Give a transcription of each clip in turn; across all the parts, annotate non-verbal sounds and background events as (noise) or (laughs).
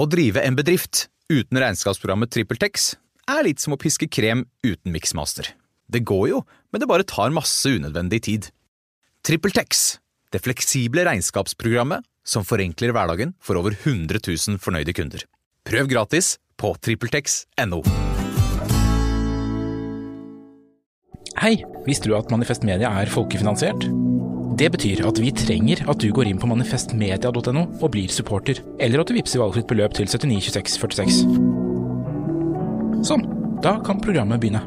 Å drive en bedrift uten regnskapsprogrammet TrippelTex er litt som å piske krem uten miksmaster. Det går jo, men det bare tar masse unødvendig tid. TrippelTex, det fleksible regnskapsprogrammet som forenkler hverdagen for over 100 000 fornøyde kunder. Prøv gratis på TrippelTex.no. Hei, visste du at Manifest Media er folkefinansiert? Det betyr at vi trenger at du går inn på manifestmedia.no og blir supporter, eller at du vippser valgfritt beløp til 792646. Sånn, da kan programmet begynne.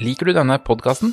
Liker du denne podkasten?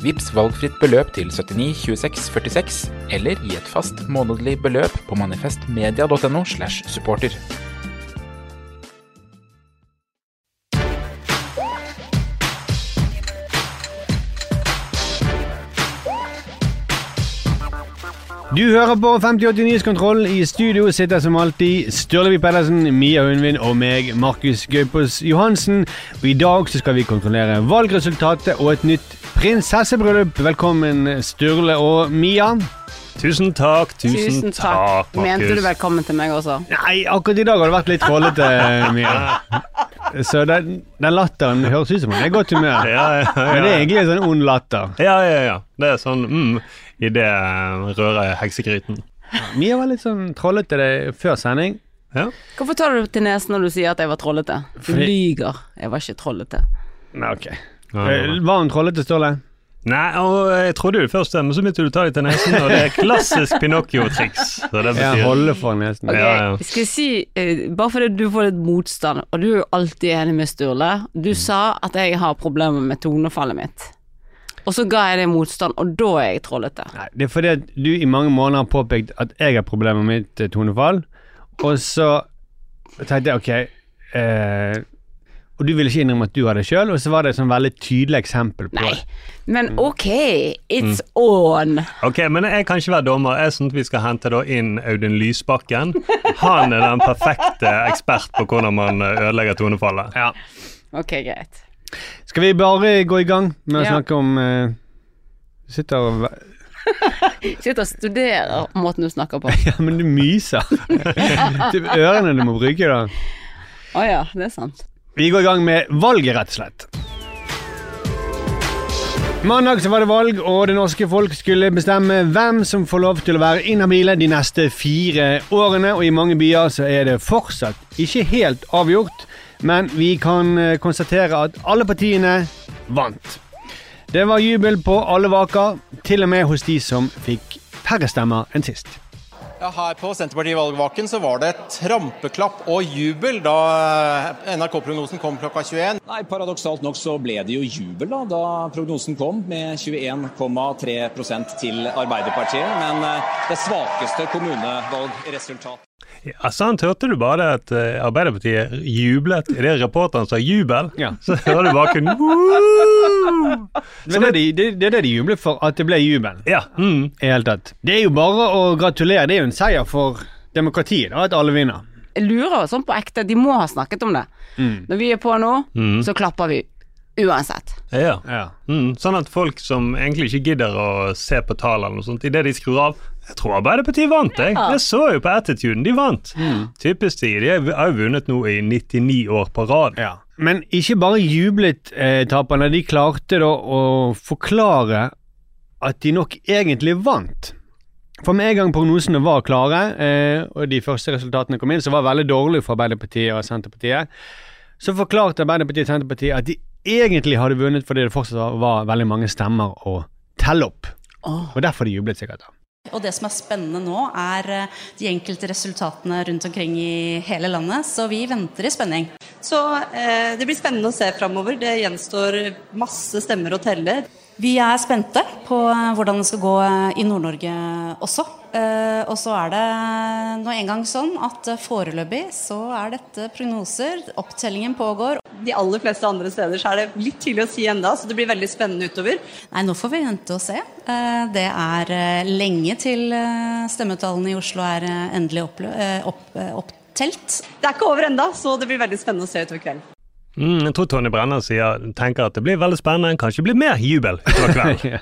Vips valgfritt beløp til 79 26 46, eller gi et fast månedlig beløp på manifestmedia.no slash supporter. Du hører på 5080 Nyhetskontroll. I studio sitter som alltid Sturlevi Pedersen, Mia Hundvin og meg, Markus Gaupås Johansen. Og I dag skal vi kontrollere valgresultatet og et nytt prinsessebryllup. Velkommen, Sturle og Mia. Tusen takk, tusen, Tusen takk. Mente du velkommen til meg også? Nei, akkurat i dag har det vært litt trollete, (laughs) Mia. Så den, den latteren høres ut som han er i godt humør. Ja, ja, ja. Men det er egentlig en sånn ond latter. Ja, ja, ja. Det er sånn mm, i det rører heksegryten. Mia var litt sånn trollete det før sending. Ja. Hvorfor tar du til nesen når du sier at jeg var trollete? Du Fordi- lyger. Jeg var ikke trollete. Nei, ok. Eh, Var hun trollete, Ståle? Nei, og jeg trodde jo det først, men så begynte du å ta litt til nesen, og det er klassisk Pinocchio-triks. Så det Ja, holde for nesen. Okay, Ja, ja. Skal jeg si, eh, bare fordi du får litt motstand, og du er jo alltid enig med Sturle. Du sa at jeg har problemer med tonefallet mitt. Og så ga jeg deg motstand, og da er jeg trollete. Nei, det er fordi at du i mange måneder har påpekt at jeg har problemer med mitt eh, tonefall, og så tenkte jeg ok eh, Og du ville ikke innrømme at du hadde det sjøl, og så var det et sånn veldig tydelig eksempel på Nei, men ok, it's on. Ok, men jeg kan ikke være dommer. Jeg synes vi skal hente da inn Audun Lysbakken. Han er den perfekte ekspert på hvordan man eh, ødelegger tonefallet. Ja. Ok, greit. Skal vi bare gå i gang med å Ja. snakke om uh, sitter og (laughs) Sitter og studerer måten du snakker på. (laughs) Ja, men du myser. (laughs) det er ørene du må bruke, da. Å ja, det er sant. Vi går i gang med valget, rett og slett. Mandag var det valg, og det norske folk skulle bestemme hvem som får lov til å være inhabile de neste fire årene. Og i mange byer så er det fortsatt ikke helt avgjort, men vi kan eh, konstatere at alle partiene vant. Det var jubel på alle vaker, til og med hos de som fikk færre stemmer enn sist. Ja, her på Senterpartiet valgvaken så var det trampeklapp og jubel da eh, NRK-prognosen kom klokka 21. Nei, Paradoksalt nok så ble det jo jubel da, da prognosen kom, med 21,3% til Arbeiderpartiet. Men eh, det svakeste kommunevalgresultat. Ja, sant, hørte du bare at eh, Arbeiderpartiet jublet idet reporteren sa jubel? Ja. (laughs) Så hører du bakgrunnen! (laughs) Det er det, de, det, det er det de jubler for, at det ble jubel. Ja. Mm. I hele tatt. Det er jo bare å gratulere. Det er jo en seier for demokratiet da, at alle vinner. Jeg lurer sånn på ekte, de må ha snakket om det. Mm. Når vi er på nå, Mm. så klapper vi uansett. Ja. Ja. Mm, sånn at folk som egentlig ikke gidder å se på tallene, idet de skrur av Jeg tror Arbeiderpartiet vant, jeg. Ja. Jeg så jo på attituden. De vant. Typisk de. De har jo vunnet nå i 99 år på rad. Ja. Men ikke bare jublet eh, taperne, de klarte da å forklare at de nok egentlig vant. For med en gang prognosene var klare, eh, og de første resultatene kom inn, som var veldig dårlige for Arbeiderpartiet og Senterpartiet, så forklarte Arbeiderpartiet og Senterpartiet at de egentlig hadde vunnet fordi det fortsatt var, var veldig mange stemmer å telle opp. Og derfor de jublet sikkert. da. Og det som er spennende nå, er eh, de enkelte resultatene rundt omkring i hele landet. Så vi venter i spenning. Så eh, det blir spennende å se framover. Det gjenstår masse stemmer å telle. Vi er spente på eh, hvordan det skal gå eh, i Nord-Norge også. Eh, og så er det nå engang sånn at foreløpig så er dette prognoser. Opptellingen pågår. De aller fleste andre steder så er det litt tidlig å si enda, så det blir veldig spennende utover. Nei, nå får vi vente og se. Det er lenge til stemmetallene i Oslo er endelig opptelt. Opp, opp. Det er ikke over enda, så det blir veldig spennende å se utover kvelden. Mm, jeg tror Tony Brenna sier, tenker at det blir veldig spennende, kanskje det blir mer jubel utover (laughs) kvelden. Ja,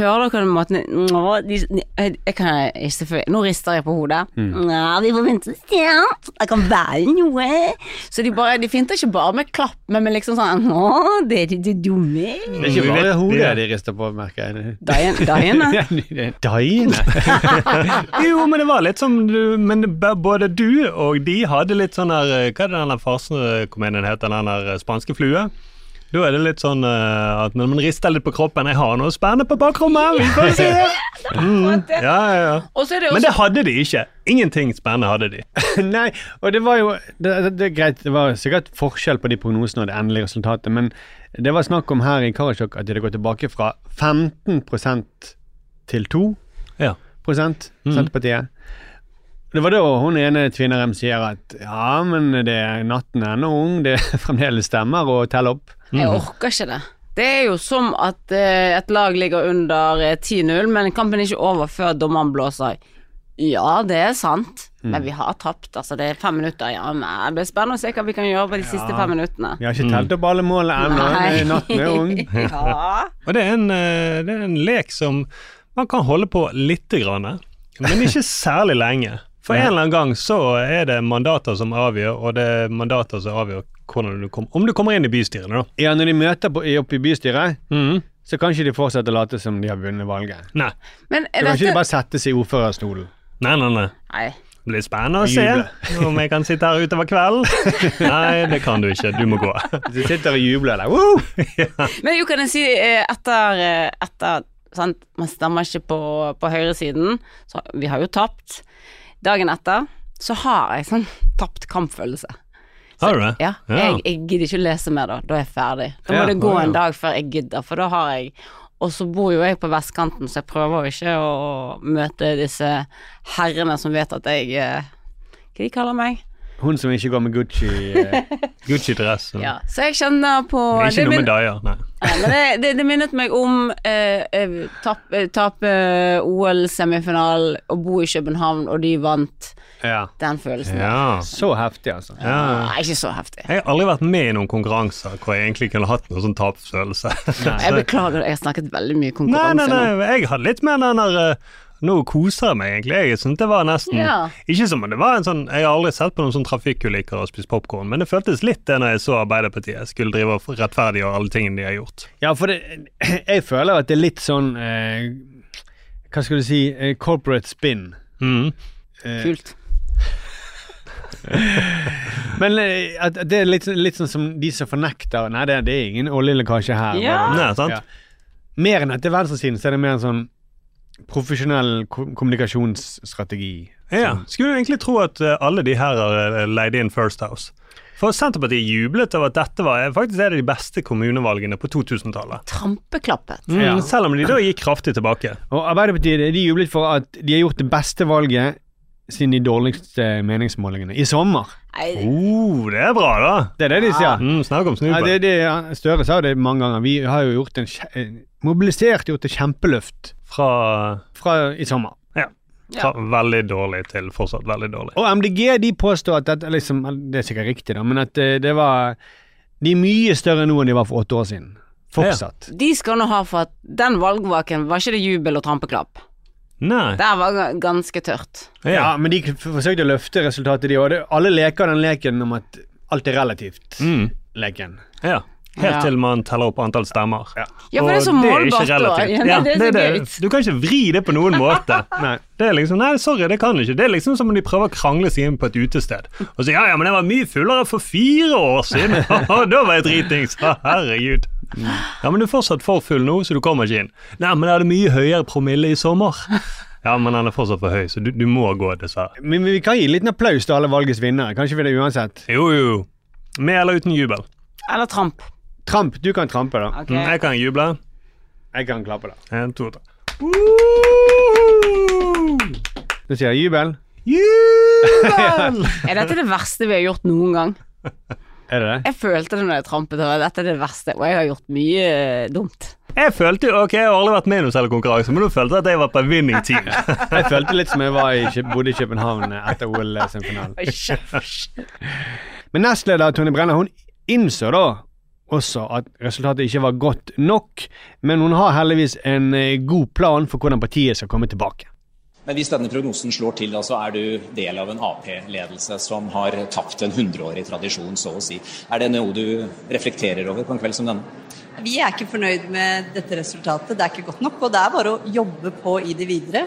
Hører dere den måten Nå, de, jeg, kan Nå rister jeg på hodet. Mm. Nå, vi får vente og. Det kan være noe. Så de, bare, de finter ikke bare med klapp, men med liksom sånn Nå, det er de dumme. Det er ikke bare hodet de rister på, merker jeg. Daiene. Daiene. (laughs) (laughs) Jo, men det var litt som du, Men både du og de hadde litt sånn eh, Hva er det den farsekomedien heter, den der eh, spanske flue? Da er det litt sånn uh, at når man rister litt på kroppen 'Jeg har noe spennende på bakrommet, vi får se!' (laughs) Mm, ja, ja, ja. Det Men det hadde de ikke. Ingenting spennende hadde de. (laughs) Nei, og det var jo det, det, det er greit, det var sikkert forskjell på de prognosene og det endelige resultatet, men det var snakk om her i Karasjok at de hadde gått tilbake fra 15% til 2 Ja. prosent, Senterpartiet. Det var da hun ene Tvinnerem sier at ja, men det er natten er ennå ung, det (laughs) fremdeles stemmer å telle opp. Jeg orker ikke det. Det er jo som at eh, et lag ligger under eh, 10-0, men kampen er ikke over før dommeren blåser. Ja, det er sant, Mm. men vi har tapt. Altså, det er fem minutter. Ja, men det blir spennende å se hva vi kan gjøre på de siste fem minuttene. Vi har ikke telt opp alle målene ennå, natten er ung. (laughs) ja. (laughs) Og det er, en, eh, det er en lek som man kan holde på lite grann, men ikke særlig lenge. For en eller annen gang så er det mandater som avgjør, og det er mandater som avgjør hvordan du kom, om du kommer inn i bystyrene. da. Ja, når de møter på, oppe i bystyret, så kan ikke de fortsette å late som de har vunnet valget. Nei. Men Så er kan ikke de bare sette seg i ordførerstolen. Nei, nei, nei. Nei. Det blir spennende å se om jeg kan sitte her utover kvelden. (laughs) Nei, det kan du ikke. Du må gå. Du sitter og jubler der. Woo! Men jo, kan jeg si eh, etter, eh, etter sant? Man stemmer ikke på, på høyresiden, så vi har jo tapt. Dagen etter så har jeg sånn tapt kampfølelse. Har du det? Ja, Jeg, jeg gidder ikke å lese mer da. Da er jeg ferdig. Da må Ja, det gå en dag før jeg gidder, for da har jeg Og så bor jo jeg på vestkanten, så jeg prøver ikke å møte disse herrene som vet at jeg eh, Hva de kaller meg? Hun som ikke går med (laughs) Gucci-dress. Gucci-dress. Ja, så jeg kjenner på Men ikke noe med Daya, nei. Nei, det, det, det minnet meg om eh, eh, tap- eh, tape OL-semifinalen og bo i København, og de vant. Ja. Den følelsen. Ja. Så heftig, altså. Ja. Nei, ikke så heftig. Jeg har aldri vært med i noen konkurranser hvor jeg egentlig kunne hatt noen sånn tapsfølelse. Jeg beklager, jeg har snakket veldig mye Nei, konkurranse nei, nå. nei, jeg hadde litt mer den der eh, Nå koser jeg meg egentlig. Jeg synes det var nesten Ja. Ikke som om det var en sånn Jeg har aldri sett på noen sånn trafikkulykker og spist popkorn, men det føltes litt det når jeg så Arbeiderpartiet skulle drive og rettferdiggjøre alle tingene de har gjort. Ja, for det, (clears throat) jeg føler at det er litt sånn eh, Hva skal du si eh, Corporate spin. Mm. Eh, Kult. (laughs) Men eh, at at det er litt, litt sånn som de som fornekter Nei, det, det er ingen oljelekkasje her. Ja. Nei, sant? Ja. Mer enn etter venstresiden, så er det mer en sånn profesjonell ko kommunikasjonsstrategi. Ja, Skulle du egentlig tro at eh, alle de her har eh, leid inn First House. For Senterpartiet jublet over at dette var eh, faktisk er det de beste kommunevalgene på 2000-tallet. Trampeklappet. Mm, Ja. Selv om de da gikk kraftig tilbake. Og Arbeiderpartiet de jublet for at de har gjort det beste valget siden de dårligste meningsmålingene i sommer. Nei, Oh, det er bra, da! Det er det de sier. Mm, Snakk om Ja, det, det, ja, Støre sa det mange ganger. Vi har jo gjort en kje- jo til kjempeløft Fra, fra i sommer. ja, fra veldig dårlig til fortsatt veldig dårlig. Og MDG de påstår at dette liksom, Det er sikkert riktig, da, men at eh, det var De er mye større nå enn de var for åtte år siden. Fortsatt. De skal nå ha for at den valgvaken var ikke det jubel og trampeklapp. Nei. Der var ganske tørt. Ja. men de forsøkte å løfte resultatet, de òg. Alle leker den leken om at alt er relativt. Mm. Leken. Ja. Helt Ja. til man teller opp antall stemmer. Ja, for det er så målbart da. relativt. Ja, (laughs) det er så gøy. Du kan ikke vri det på noen måte. (laughs) Det er liksom, nei, sorry, det kan du ikke. Det er liksom som om de prøver å krangle seg inn på et utested. Og så, ja, ja, men jeg var mye fullere for fire år siden. (laughs) da var jeg dritings. Herregud. Ja, men du er fortsatt for full nå, så du kommer ikke inn. Nei, men jeg hadde mye høyere promille i sommer. Ja, men han er fortsatt for høy, så du, du må gå, dessverre. Men vi kan gi en liten applaus til alle valgets vinnere. Kanskje vi det uansett? Jo, jo. Med eller uten jubel. Eller tramp. Tramp. Du kan trampe, da. Okay. Mm, Jeg kan juble. Jeg kan klappe, da. En, to, tre. Nå sier jeg jubel. Jubel! (laughs) Er dette det verste vi har gjort noen gang? Er det det? Jeg følte det når jeg trampet, og dette er det verste. Og jeg har gjort mye eh, dumt. Jeg følte jo, ok, jeg har aldri vært med i noen særlig konkurranse, men nå følte jeg at jeg var på winning team. (laughs) (laughs) Jeg følte litt som jeg var i, bodde i København etter OL-semifinalen. Men nestleder Tone Brenna hun innså da også at resultatet ikke var godt nok, men hun har heldigvis en eh, god plan for hvordan partiet skal komme tilbake. Men hvis denne prognosen slår til, da, så er du del av en Ap-ledelse som har tapt en hundreårig tradisjon, så å si. Er det noe du reflekterer over på en kveld som denne? Vi er ikke fornøyd med dette resultatet, det er ikke godt nok. Og det er bare å jobbe på i det videre.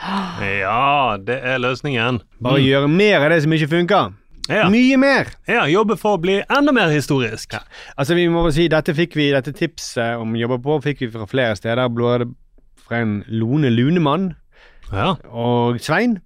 Ja, det er løsningen. Bare gjøre mer av det som ikke funker. Ja. Mye mer! Ja, jobbe for å bli enda mer historisk. Altså vi må bare si, Dette fikk vi, dette tipset om jobber på fikk vi fra flere steder. Både fra en Lone Lunemann Ja. og Svein,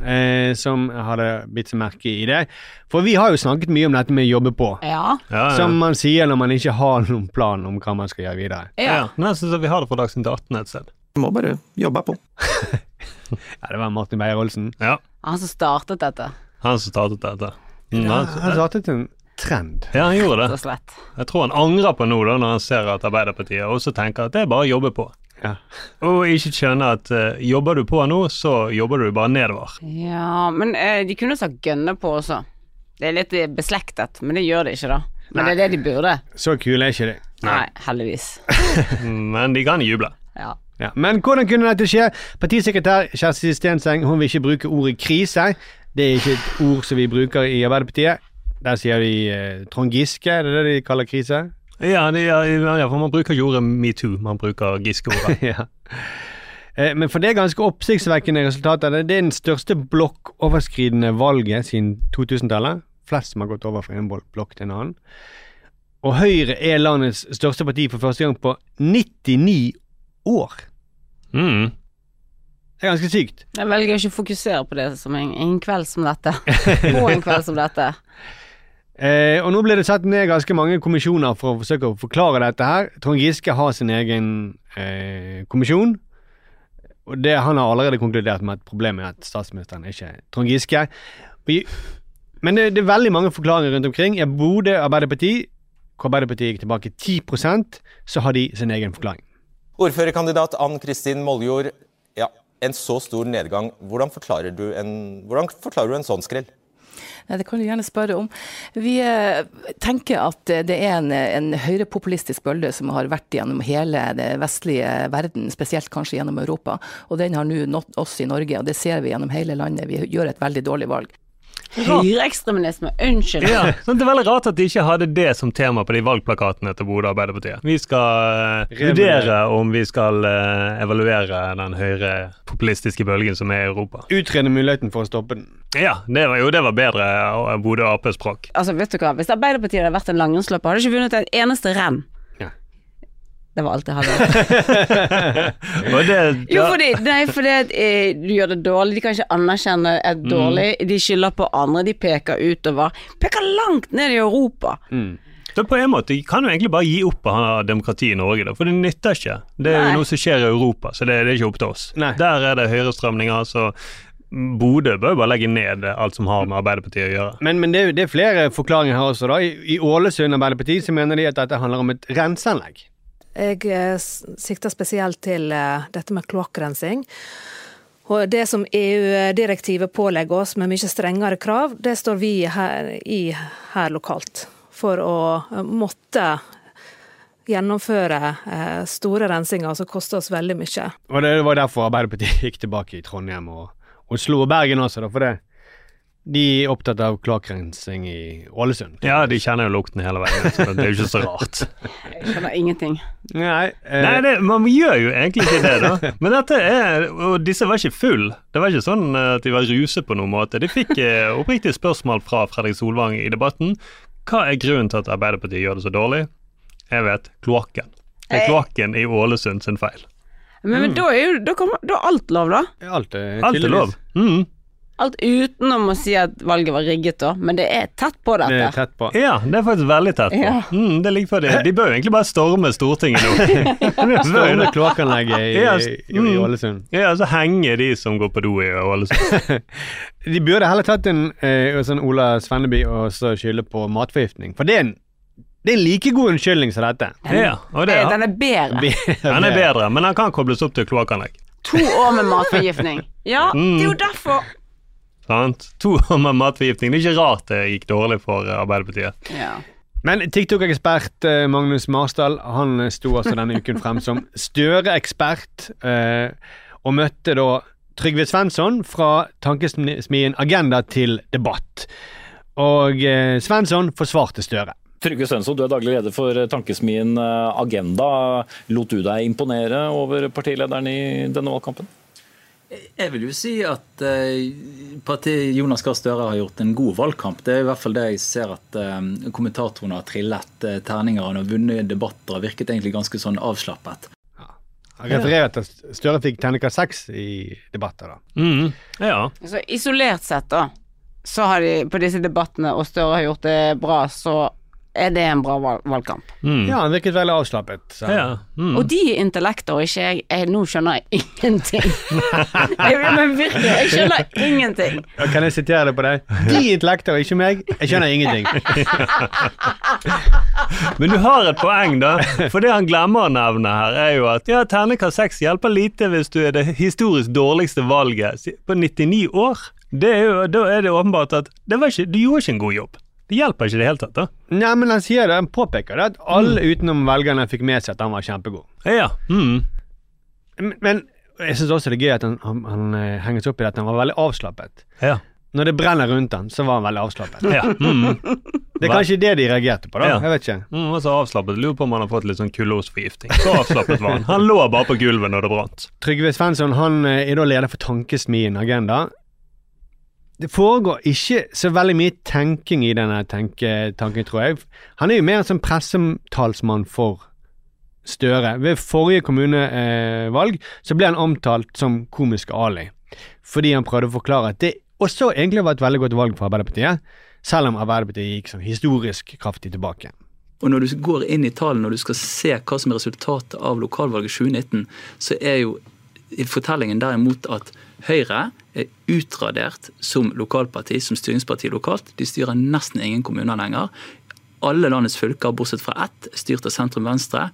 eh, som hadde bitt seg merke i det. For vi har jo snakket mye om dette med å jobbe på. Ja. Ja, ja. Som man sier når man ikke har noen plan om hva man skal gjøre videre. ja. Men jeg syns vi har det fra Dagsnytt 18 et sted. Må bare jobbe på. (laughs) Ja, Det var Martin Beyer-Olsen. Ja. Han som startet dette, Han som startet dette. Mm, Ja, han- han startet en trend. Ja, han gjorde det. slett. Jeg tror han angrer på noe da, når han ser at Arbeiderpartiet også tenker at det er bare å jobbe på. Ja. Og ikke skjønne at uh, jobber du på nå, så jobber du bare nedover. Ja, men uh, de kunne sagt gønne på også. Det er litt eh, beslektet, men det gjør det ikke, da. Men det er det de burde. Så kule er ikke de. Nei, heldigvis. (laughs) Men de kan juble. Ja. Ja. Men hvordan kunne dette skje? Partisekretær Kjersti Stenseng hun vil ikke bruke ordet krise. Det er ikke et ord som vi bruker i Arbeiderpartiet. Der sier de eh, Trond Giske, er det det de kaller krise? Ja, det, ja, ja, for man bruker ikke ordet metoo, man bruker Giske-ordet. (laughs) ja. Eh, Men for det er ganske oppsiktsvekkende resultater. Det er den største blokkoverskridende valget siden 2000-tallet. Flest som har gått over fra en blokk til en annen. Og Høyre er landets største parti for første gang på 99 år. Mm. Det er ganske sykt. Jeg velger ikke å fokusere på det som en, en kveld som dette. (laughs) På en kveld som dette. Eh, og nå blir det satt ned ganske mange kommisjoner for å forsøke å forklare dette her. Trond Giske har sin egen eh, kommisjon. Og det, han har allerede konkludert med at problemet er at statsministeren er ikke Trond Giske. Men det, det er veldig mange forklaringer rundt omkring. I Bodø Arbeiderparti, hvor Arbeiderpartiet gikk tilbake 10% så har de sin egen forklaring. Ordførerkandidat Ann Kristin Moljord, ja, en så stor nedgang. Hvordan forklarer du en, forklarer du en sånn skrell? Nei, Det kan du gjerne spørre om. Vi eh, tenker at eh, det er en, en høyrepopulistisk bølge som har vært gjennom hele det vestlige verden, spesielt kanskje gjennom Europa. Og den har nå nådd oss i Norge, og det ser vi gjennom hele landet. Vi gjør et veldig dårlig valg. Høyreekstremisme, unnskyld. Ja, sånn, det er veldig rart at de ikke hadde det som tema på de valgplakatene til Bodø Arbeiderpartiet. Vi skal eh, vurdere om vi skal eh, evaluere den høyre populistiske bølgen som er i Europa. Utrede muligheten for å stoppe den. Ja, det var jo det var bedre eh, Bodø Ap-språk. Altså, vet du hva, Hvis Arbeiderpartiet hadde vært en langrennsløper, hadde de ikke vunnet et eneste renn. Det var alt jeg hadde. (laughs) Det, Jo, fordi, nei, fordi at, eh, du gjør det dårlig. De kan ikke anerkjenne et Mm. dårlig. De skylder på andre. De peker utover. Peker langt ned i Europa. Så på en måte kan du egentlig bare gi opp å ha demokrati i Norge, da, for det nytter ikke. Det er Nei. jo noe som skjer i Europa, så det, det er ikke opp til oss. Der er det høyrestrømninger, så Bodø bør jo bare legge ned alt som har med Arbeiderpartiet å gjøre. Men, men det, er- det er flere forklaringer her også. da. I, i Ålesund Arbeiderparti så mener de at dette handler om et renseanlegg. Jeg eh, sikter spesielt til eh, dette med kloakkrensing. Og det som EU-direktivet pålegger oss med mye strengere krav, det står vi her, i her lokalt. For å eh, måtte gjennomføre store rensinger som koster oss veldig mye. Og det var derfor Arbeiderpartiet gikk tilbake i Trondheim og Oslo og Bergen også, da, for det De er opptatt av kloakkrensing i Ålesund. Ja, de kjenner jo lukten hele veien, så det er jo ikke så rart. (laughs) Jeg skjønner ingenting. Nei, eh, Nei, det, man gjør jo egentlig ikke det, da. Men dette er Og disse var ikke full. Det var ikke sånn eh, at de var ruset på noen måte. De fikk eh, oppriktige spørsmål fra Fredrik Solvang i debatten. Hva er grunnen til at Arbeiderpartiet gjør det så dårlig? Jeg vet kloakken. Det er kloakken i Ålesund sin feil. Men, men da er jo da, kommer, da er alt lov, da. Alt er, Alt er lov. Mm. Alt utenom å si at valget var rigget, da. Men det er tett på dette. Det er tett på. Ja, det er faktisk veldig tett på. Ja. Mm, det ligger for det. De bør jo egentlig bare storme Stortinget nå. (laughs) Storme kloakkanlegget i, Ja, i, i mm. Ålesund. Ja, så henger de som går på do i Ålesund. (laughs) De burde heller tatt en eh, sånn Ola Svenneby og så skylde på matforgiftning. For det er en, det er en like god unnskyldning som dette. Ja, og det er Den er bedre. (laughs) Den er bedre, men den kan kobles opp til kloakkanlegg. To år med matforgiftning. Ja, det er jo Mm. derfor. Sant? (laughs) To år med matforgiftning. Det er ikke rart det gikk dårlig for eh, Arbeiderpartiet. Ja. Men TikTok-ekspert eh, Magnus Marsdal han eh, sto altså denne uken frem som Støre-ekspert, og møtte da Trygve Svensson fra tankesmien Agenda til debatt. Og Svensson forsvarte Støre. Trygve Svensson, du er daglig leder for tankesmien Agenda. Lot du deg imponere over partilederen i denne valgkampen? Jeg vil jo si at eh, partiet Jonas Gahr Støre har gjort en god valgkamp. Det er i hvert fall det jeg ser at eh, kommentatorene har trillet eh, terninger. Han har vunnet debatter og virket egentlig ganske sånn avslappet. Han refererer til at Støre fikk terningkast seks i debatter. da. Mm. Ja. Så isolert sett, da, så har de på disse debattene, og Støre har gjort det bra, så er det en bra valg valgkamp. Ja, han virket veldig avslappet. Så. Mm. Og de intellekter og ikke jeg, jeg Nå skjønner jeg ingenting. (laughs) jeg, men virkelig, jeg skjønner ingenting. Ja, Kan jeg sitere det på deg? De intellekter og ikke meg. Jeg skjønner ingenting. (laughs) Men du har et poeng, da. For det han glemmer å nevne her, er jo at ja, terningkast seks hjelper lite hvis du er det historisk dårligste valget på 99 år. Det er jo, da er det åpenbart at det var ikke, du gjorde ikke en god jobb. Det hjelper ikke i det hele tatt, da. Nei, men han sier det, han påpeker det, at alle utenom velgerne fikk med seg at han var kjempegod. Ja. Mm. Men, men jeg syns også det er gøy at han, han, han eh, henger seg opp i at han var veldig avslappet. Ja. Når det brenner rundt han, så var han veldig avslappet. Ja. Mm. Det er kanskje det de reagerte på, da. Ja. Jeg vet ikke. Mm, og så avslappet. Lurer på om han har fått litt sånn kulosforgifting. Så avslappet var han. Han lå bare på gulvet når det brant. Trygve Svensson han eh, er da leder for Tankesmien Agenda. Det foregår ikke så veldig mye tenking i denne tenke, tanken, tror jeg. Han er jo mer en sånn pressetalsmann for Støre. Ved forrige kommunevalg så ble han omtalt som komiske Ali, fordi han prøvde å forklare at det også egentlig var et veldig godt valg for Arbeiderpartiet, selv om Arbeiderpartiet gikk sånn historisk kraftig tilbake. Og når du går inn i tallene, og du skal se hva som er resultatet av lokalvalget 2019, så er jo fortellingen derimot at Høyre er utradert som lokalparti, som styringsparti lokalt. De styrer nesten ingen kommuner lenger. Alle landets fylker, bortsett fra ett, er styrt av sentrum-venstre.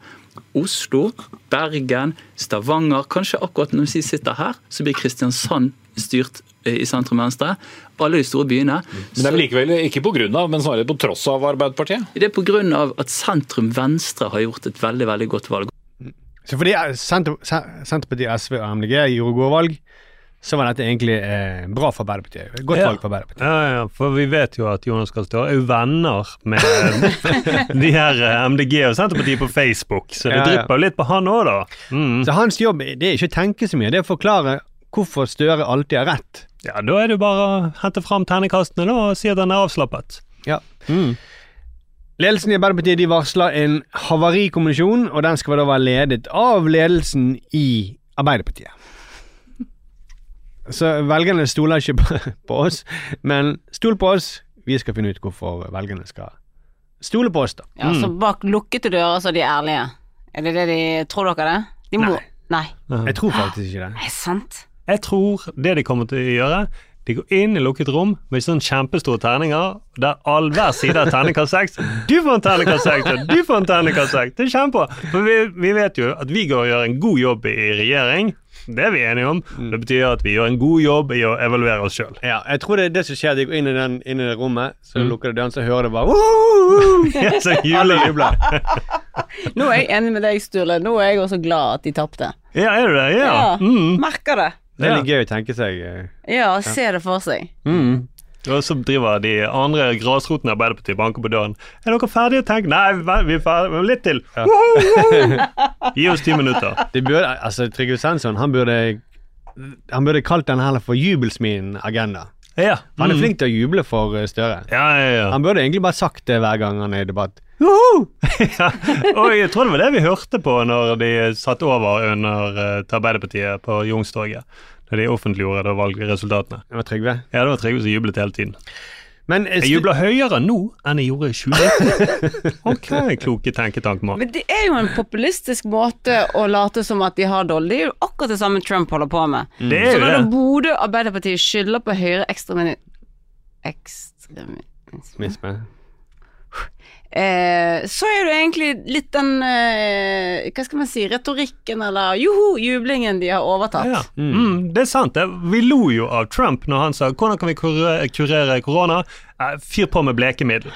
Oslo, Bergen, Stavanger Kanskje akkurat når vi sitter her, så blir Kristiansand styrt eh, i sentrum-venstre. Alle de store byene. Men det er likevel ikke på grunn av, men snarere på tross av Arbeiderpartiet? Det er pga. at sentrum-venstre har gjort et veldig veldig godt valg. Så fordi Senterpartiet, SV og MDG gjorde gode valg, så var dette egentlig eh, bra for Arbeiderpartiet. Godt valg for Arbeiderpartiet. Ja, ja, for vi vet jo at Jonas Gahr Støre er jo venner med (laughs) de her eh, MDG og Senterpartiet på Facebook, så det Ja, drypper jo litt på han òg, da. Mm. Så hans jobb det er ikke å tenke så mye, det er å forklare hvorfor Støre alltid har rett. Ja, da er det jo bare å hente fram terningkastene da, og si at han er avslappet. Ja. Ledelsen i Arbeiderpartiet de varsler en havarikommisjon, og den skal da være ledet av ledelsen i Arbeiderpartiet. Så velgerne stoler ikke på, (laughs) på oss, men stol på oss. Vi skal finne ut hvorfor velgerne skal stole på oss, da. Ja, Så bak lukkede dører så er de ærlige. Er det det de Tror dere det? De må Nei. Jeg tror faktisk ikke det. (gasps) Er det sant? Jeg tror det de kommer til å gjøre, de går inn i lukket rom med sånn kjempestore terninger, der all hver side er terningkast seks. (laughs) Du får en terningkast seks, og du får en terningkast seks. Det er kjempebra. For vi, vi vet jo at vi går og gjør en god jobb i regjering. Det er vi enige om. Det betyr at vi gjør en god jobb i å evaluere oss sjøl. Ja, jeg tror det er det som skjer. De går inn i, den, inn i det rommet, så Mm. lukker de døren, så hører det bare (laughs) Ja, så jubler. (laughs) Nå er jeg enig med deg, Sturle. Nå er jeg også glad at de tapte. Ja, er du det? Ja. Ja, Mm. Merker det. Det er litt gøy å tenke seg. eh. Ja, se det for seg. Mm. Og så driver de andre grasrotene i Arbeiderpartiet banker på døren. Er dere ferdige å tenke? Nei, vi er ferdige. Litt til. (laughs) Gi oss ti minutter. Det burde, altså, Trygve Svensson han burde, han burde kalt den heller for jubelsmin-agenda. Ja. Han er Mm. flink til å juble for eh, Støre. Ja, ja, ja. Han burde egentlig bare sagt det hver gang han er i debatt. (laughs) ja. Og jeg tror det var det vi hørte på når de satt over under uh, til Arbeiderpartiet på Youngstorget. Da de offentliggjorde da valgresultatene. Det var Trygve? Ja, det var Trygve som jublet hele tiden. Men, eh, jeg jubler høyere nå enn jeg gjorde i 2019. (laughs) ok, kloke tenketankmann. Men det er jo en populistisk måte å late som at de har dårlig. Det er jo akkurat det samme Trump holder på med. Det er så når da Bodø Arbeiderparti skylder på høyre ekstremisme Ekstremisme Misme. Eh, Så er det egentlig litt den eh, Hva skal man si Retorikken eller joho, jublingen de har overtatt. Ja. Mm, det er sant. det. Vi lo jo av Trump når han sa 'hvordan kan vi kurere korona'? Eh, Fyr på med blekemiddel.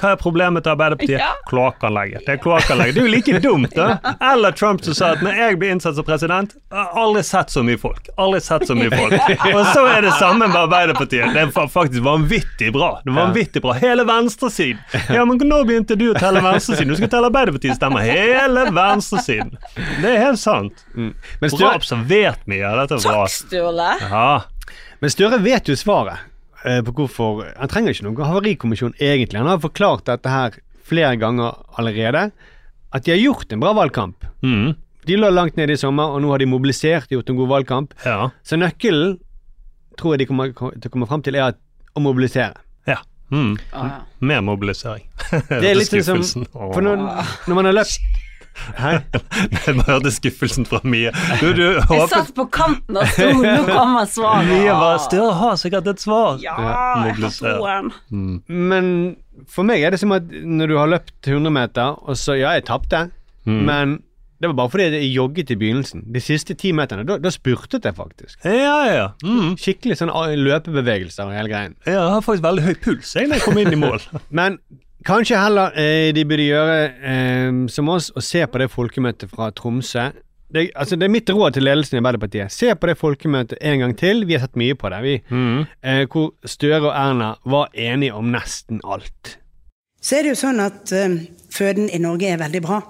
Hva er problemet til Arbeiderpartiet? Ja. Kloakkanlegget. Det er kloakkanlegget. Det er jo like dumt, da. (laughs) Eller Trump som sa at når jeg blir innsatt som president, jeg har aldri sett så mye folk. Aldri sett så mye folk. (laughs) Og så er det samme med Arbeiderpartiet. Det er faktisk vanvittig bra. Det er vanvittig bra. Hele venstresiden. (laughs) Ja, men nå begynte du å telle venstresiden. Du skal telle Arbeiderpartiets stemmer. Hele venstresiden. Det er helt sant. Men Bra observert mye av dette. Bra. Sturle. Ja. men Støre vet jo svaret på hvorfor Han trenger ikke noen havarikommisjon egentlig. Han har forklart dette her flere ganger allerede. At de har gjort en bra valgkamp. Mm. De lå langt nede i sommer, og nå har de mobilisert, og gjort en god valgkamp. Ja. Så nøkkelen tror jeg de kommer til å komme fram til, er at, å mobilisere. ja. Mm. Ah, ja. Mer mobilisering. Det er (laughs) litt sånn som For når, når man har løpt Hei? Jeg bare hørte skuffelsen fra Mie. Du, du Jeg satt på kanten av stolen, nå kommer svaret. Mie var Støre har sikkert et svar. Ja, jeg har troen. Mm. Men for meg er det som at når du har løpt 100 meter, og så Ja, jeg tapte, Mm. men det var bare fordi jeg jogget i begynnelsen. De siste ti meterne, da, da spurtet jeg faktisk. Ja, ja. Mm. Skikkelig sånn løpebevegelser og hele greien. Jeg har faktisk veldig høy puls jeg, når jeg kommer inn i mål. (laughs) Men kanskje heller eh, de burde gjøre eh, som oss og se på det folkemøtet fra Tromsø. Det, altså, det er mitt råd til ledelsen i Arbeiderpartiet. Se på det folkemøtet en gang til. Vi har sett mye på det. Vi, Mm. eh, hvor Støre og Erna var enige om nesten alt. Så er det jo sånn at eh, føden i Norge er veldig bra.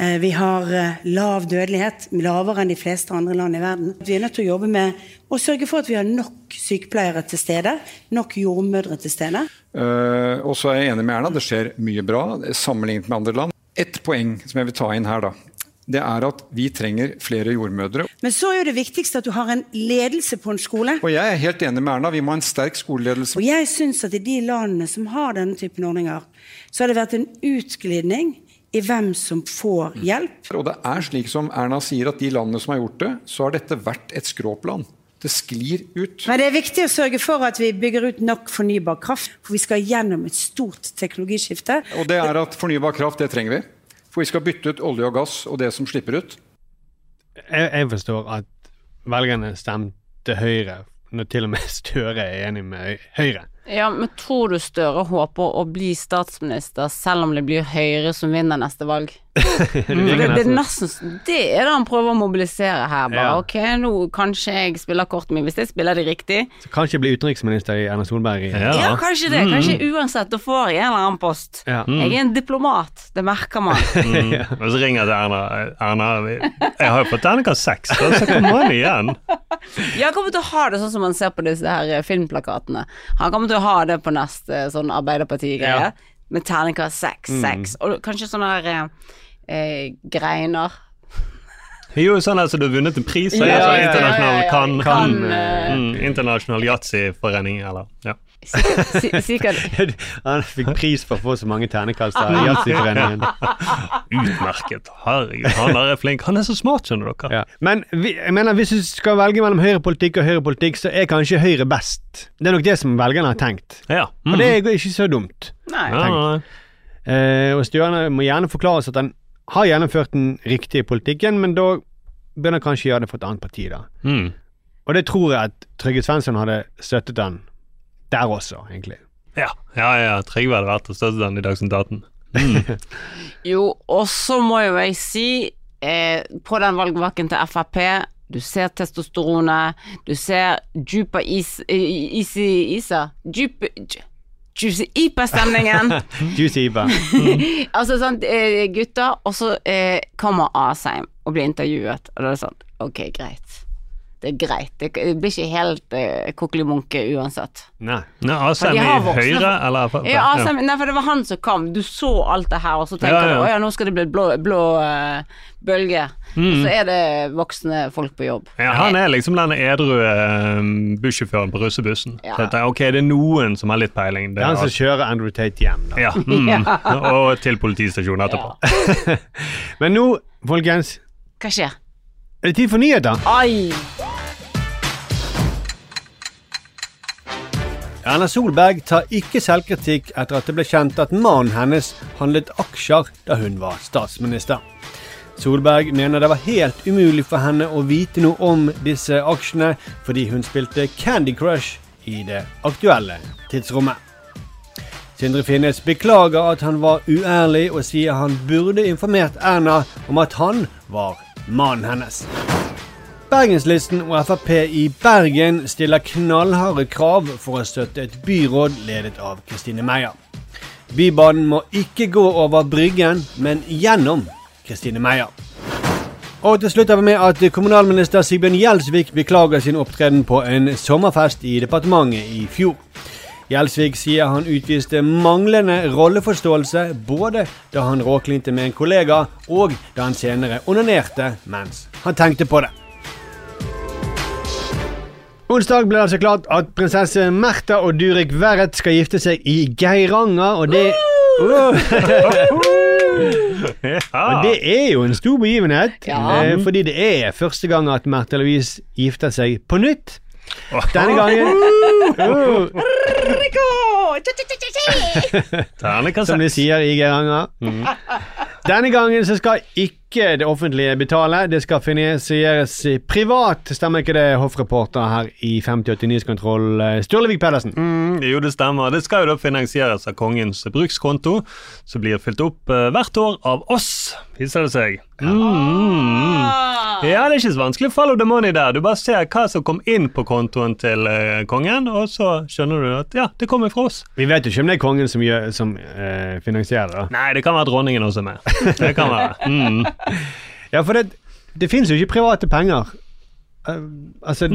Eh, vi har eh, lav dødelighet, lavere enn de fleste andre land i verden. Vi er nødt til å jobbe med å sørge for at vi har nok sykepleiere til stede, nok jordmødre til stede. Uh, og så er jeg enig med Erna, det skjer mye bra sammenlignet med andre land. Ett poeng som jeg vil ta inn her, da. Det er at vi trenger flere jordmødre. Men så er jo det viktigste at du har en ledelse på en skole. Og jeg er helt enig med Erna, vi må ha en sterk skoleledelse. Og jeg syns at i de landene som har denne typen ordninger, så har det vært en utglidning i hvem som får hjelp. Og det er slik som Erna sier, at de landene som har gjort det, så har dette vært et skråplan. Det sklir ut. Men det er viktig å sørge for at vi bygger ut nok fornybar kraft, for vi skal gjennom et stort teknologiskifte. Og det er at fornybar kraft, det trenger vi. For vi skal bytte ut olje og gass og det som slipper ut. Jeg, jeg forstår at velgerne stemte Høyre når til og med Støre er enig med Høyre. Ja, men tror du Støre håper å bli statsminister selv om det blir Høyre som vinner neste valg? (laughs) Det Mm, er nesten- nesten, det er det han prøver å mobilisere her. Bare Ja. ok, nå kanskje jeg spiller kortet mitt, hvis jeg spiller det riktig. Så kanskje jeg blir utenriksminister i Erna Solberg. Ja, Ja, kanskje det. Kanskje uansett, da får jeg en eller annen post. Ja. Jeg er en diplomat, det merker man. (laughs) Mm. (laughs) Og så ringer jeg til Erna. Erna, jeg har jo fått terningkast seks, så kommer han igjen. Jeg kommer til å ha det sånn som man ser på disse her filmplakatene. Han kommer til å ha det på neste sånn Arbeiderparti-greie, Ja. med terningkast seks, Mm. seks. Og kanskje sånne der eh, eh, greiner. Jo, sånn altså du har vunnet en pris. Ja, Ja, ja, ja, internasjonal ja, ja, kan, kan, kan, eh, mm, Internasjonal yatzyforening, eller ja. Si- Sikkert (laughs) Han fikk pris for å få så mange ternekast av Yatzyforeningen. (laughs) Utmerket. Herregud, han er flink. Han er så smart, skjønner dere. Ja. Men vi, jeg mener, hvis du skal velge mellom høyrepolitikk og høyrepolitikk, så er kanskje Høyre best. Det er nok det som velgerne har tenkt. Ja. Og det er ikke så dumt. Nei. Eh, og Stjørne må gjerne forklare oss at han har gjennomført den riktige politikken, men da bør han kanskje gjøre det for et annet parti, da. Mm. Og det tror jeg at Trygve Svensson hadde støttet han der også, egentlig. Ja, ja, ja. Trygve hadde vært og støttet den i Dagsnytt 18. Mm. (laughs) Jo, og så må jo jeg si, eh, på den valgvaken til Frp, du ser testosteronet, du ser djupa is, i- isi, isa Djup, dj- Juicy Ipa-stemningen. (laughs) Juicy Ipa. (laughs) altså sånn, eh, gutter, og så eh, kommer Asheim og blir intervjuet, og da er det sånn, ok, greit. Det er greit. Det blir ikke helt uh, kokkelimunke uansett. Nei. Nei, Asheim i Høyre, eller? Ja, Asheim, nei, for det var han som kom. Du så alt det her, og så tenker Ja, ja. du å ja, nå skal det bli blå, blå uh, bølge. Mm. Så er det voksne folk på jobb. Ja, han er liksom den edru uh, bussjåføren på russebussen. Ja. Så jeg tenker, ok, det er noen som har litt peiling. Det er han som kjører Andrew Tate hjem, da. Ja, (laughs) mm, og til politistasjonen etterpå. (laughs) Men nå, folkens, Hva skjer? er det tid for nyheter. Ai! Erna Solberg tar ikke selvkritikk etter at det ble kjent at mannen hennes handlet aksjer da hun var statsminister. Solberg mener det var helt umulig for henne å vite noe om disse aksjene fordi hun spilte Candy Crush i det aktuelle tidsrommet. Sindre Finnes beklager at han var uærlig og sier han burde informert Erna om at han var mannen hennes. Bergenslisten og Frp i Bergen stiller knallharde krav for å støtte et byråd ledet av Kristine Meyer. Bybanen må ikke gå over Bryggen, men gjennom Kristine Meyer. Og til slutt har vi med at kommunalminister Sigbjørn Gjelsvik beklager sin opptreden på en sommerfest i departementet i fjor. Gjelsvik sier han utviste manglende rolleforståelse både da han råklinte med en kollega, og da han senere onanerte mens han tenkte på det. Onsdag ble det altså klart at prinsesse Märtha og Durek Verrett skal gifte seg i Geiranger, og det (laughs) Og det er jo en stor begivenhet, Ja. eh, fordi det er første gang at Märtha Louise gifter seg på nytt. Denne gangen Oh. Som de sier i Geiranger. Denne gangen så skal ikke det offentlige betale, det skal finansieres privat. Stemmer ikke det, hoffreporter her i 5080 Nyhetskontroll, eh, Sturlevik Pedersen? Mm, jo, det stemmer. Det skal jo da finansieres av kongens brukskonto, som blir fylt opp eh, hvert år av oss, viser det seg. Mm. Ja, det er ikke så vanskelig follow the money der. Du bare ser hva som kom inn på kontoen til eh, kongen, og så skjønner du at ja, det kommer fra oss. Vi vet jo ikke om det er kongen som, gjør, som eh, finansierer det. Nei, det kan være dronningen også med. Det kan være. (laughs) Mm. Ja, for det, det finnes jo ikke private penger. Uh, altså,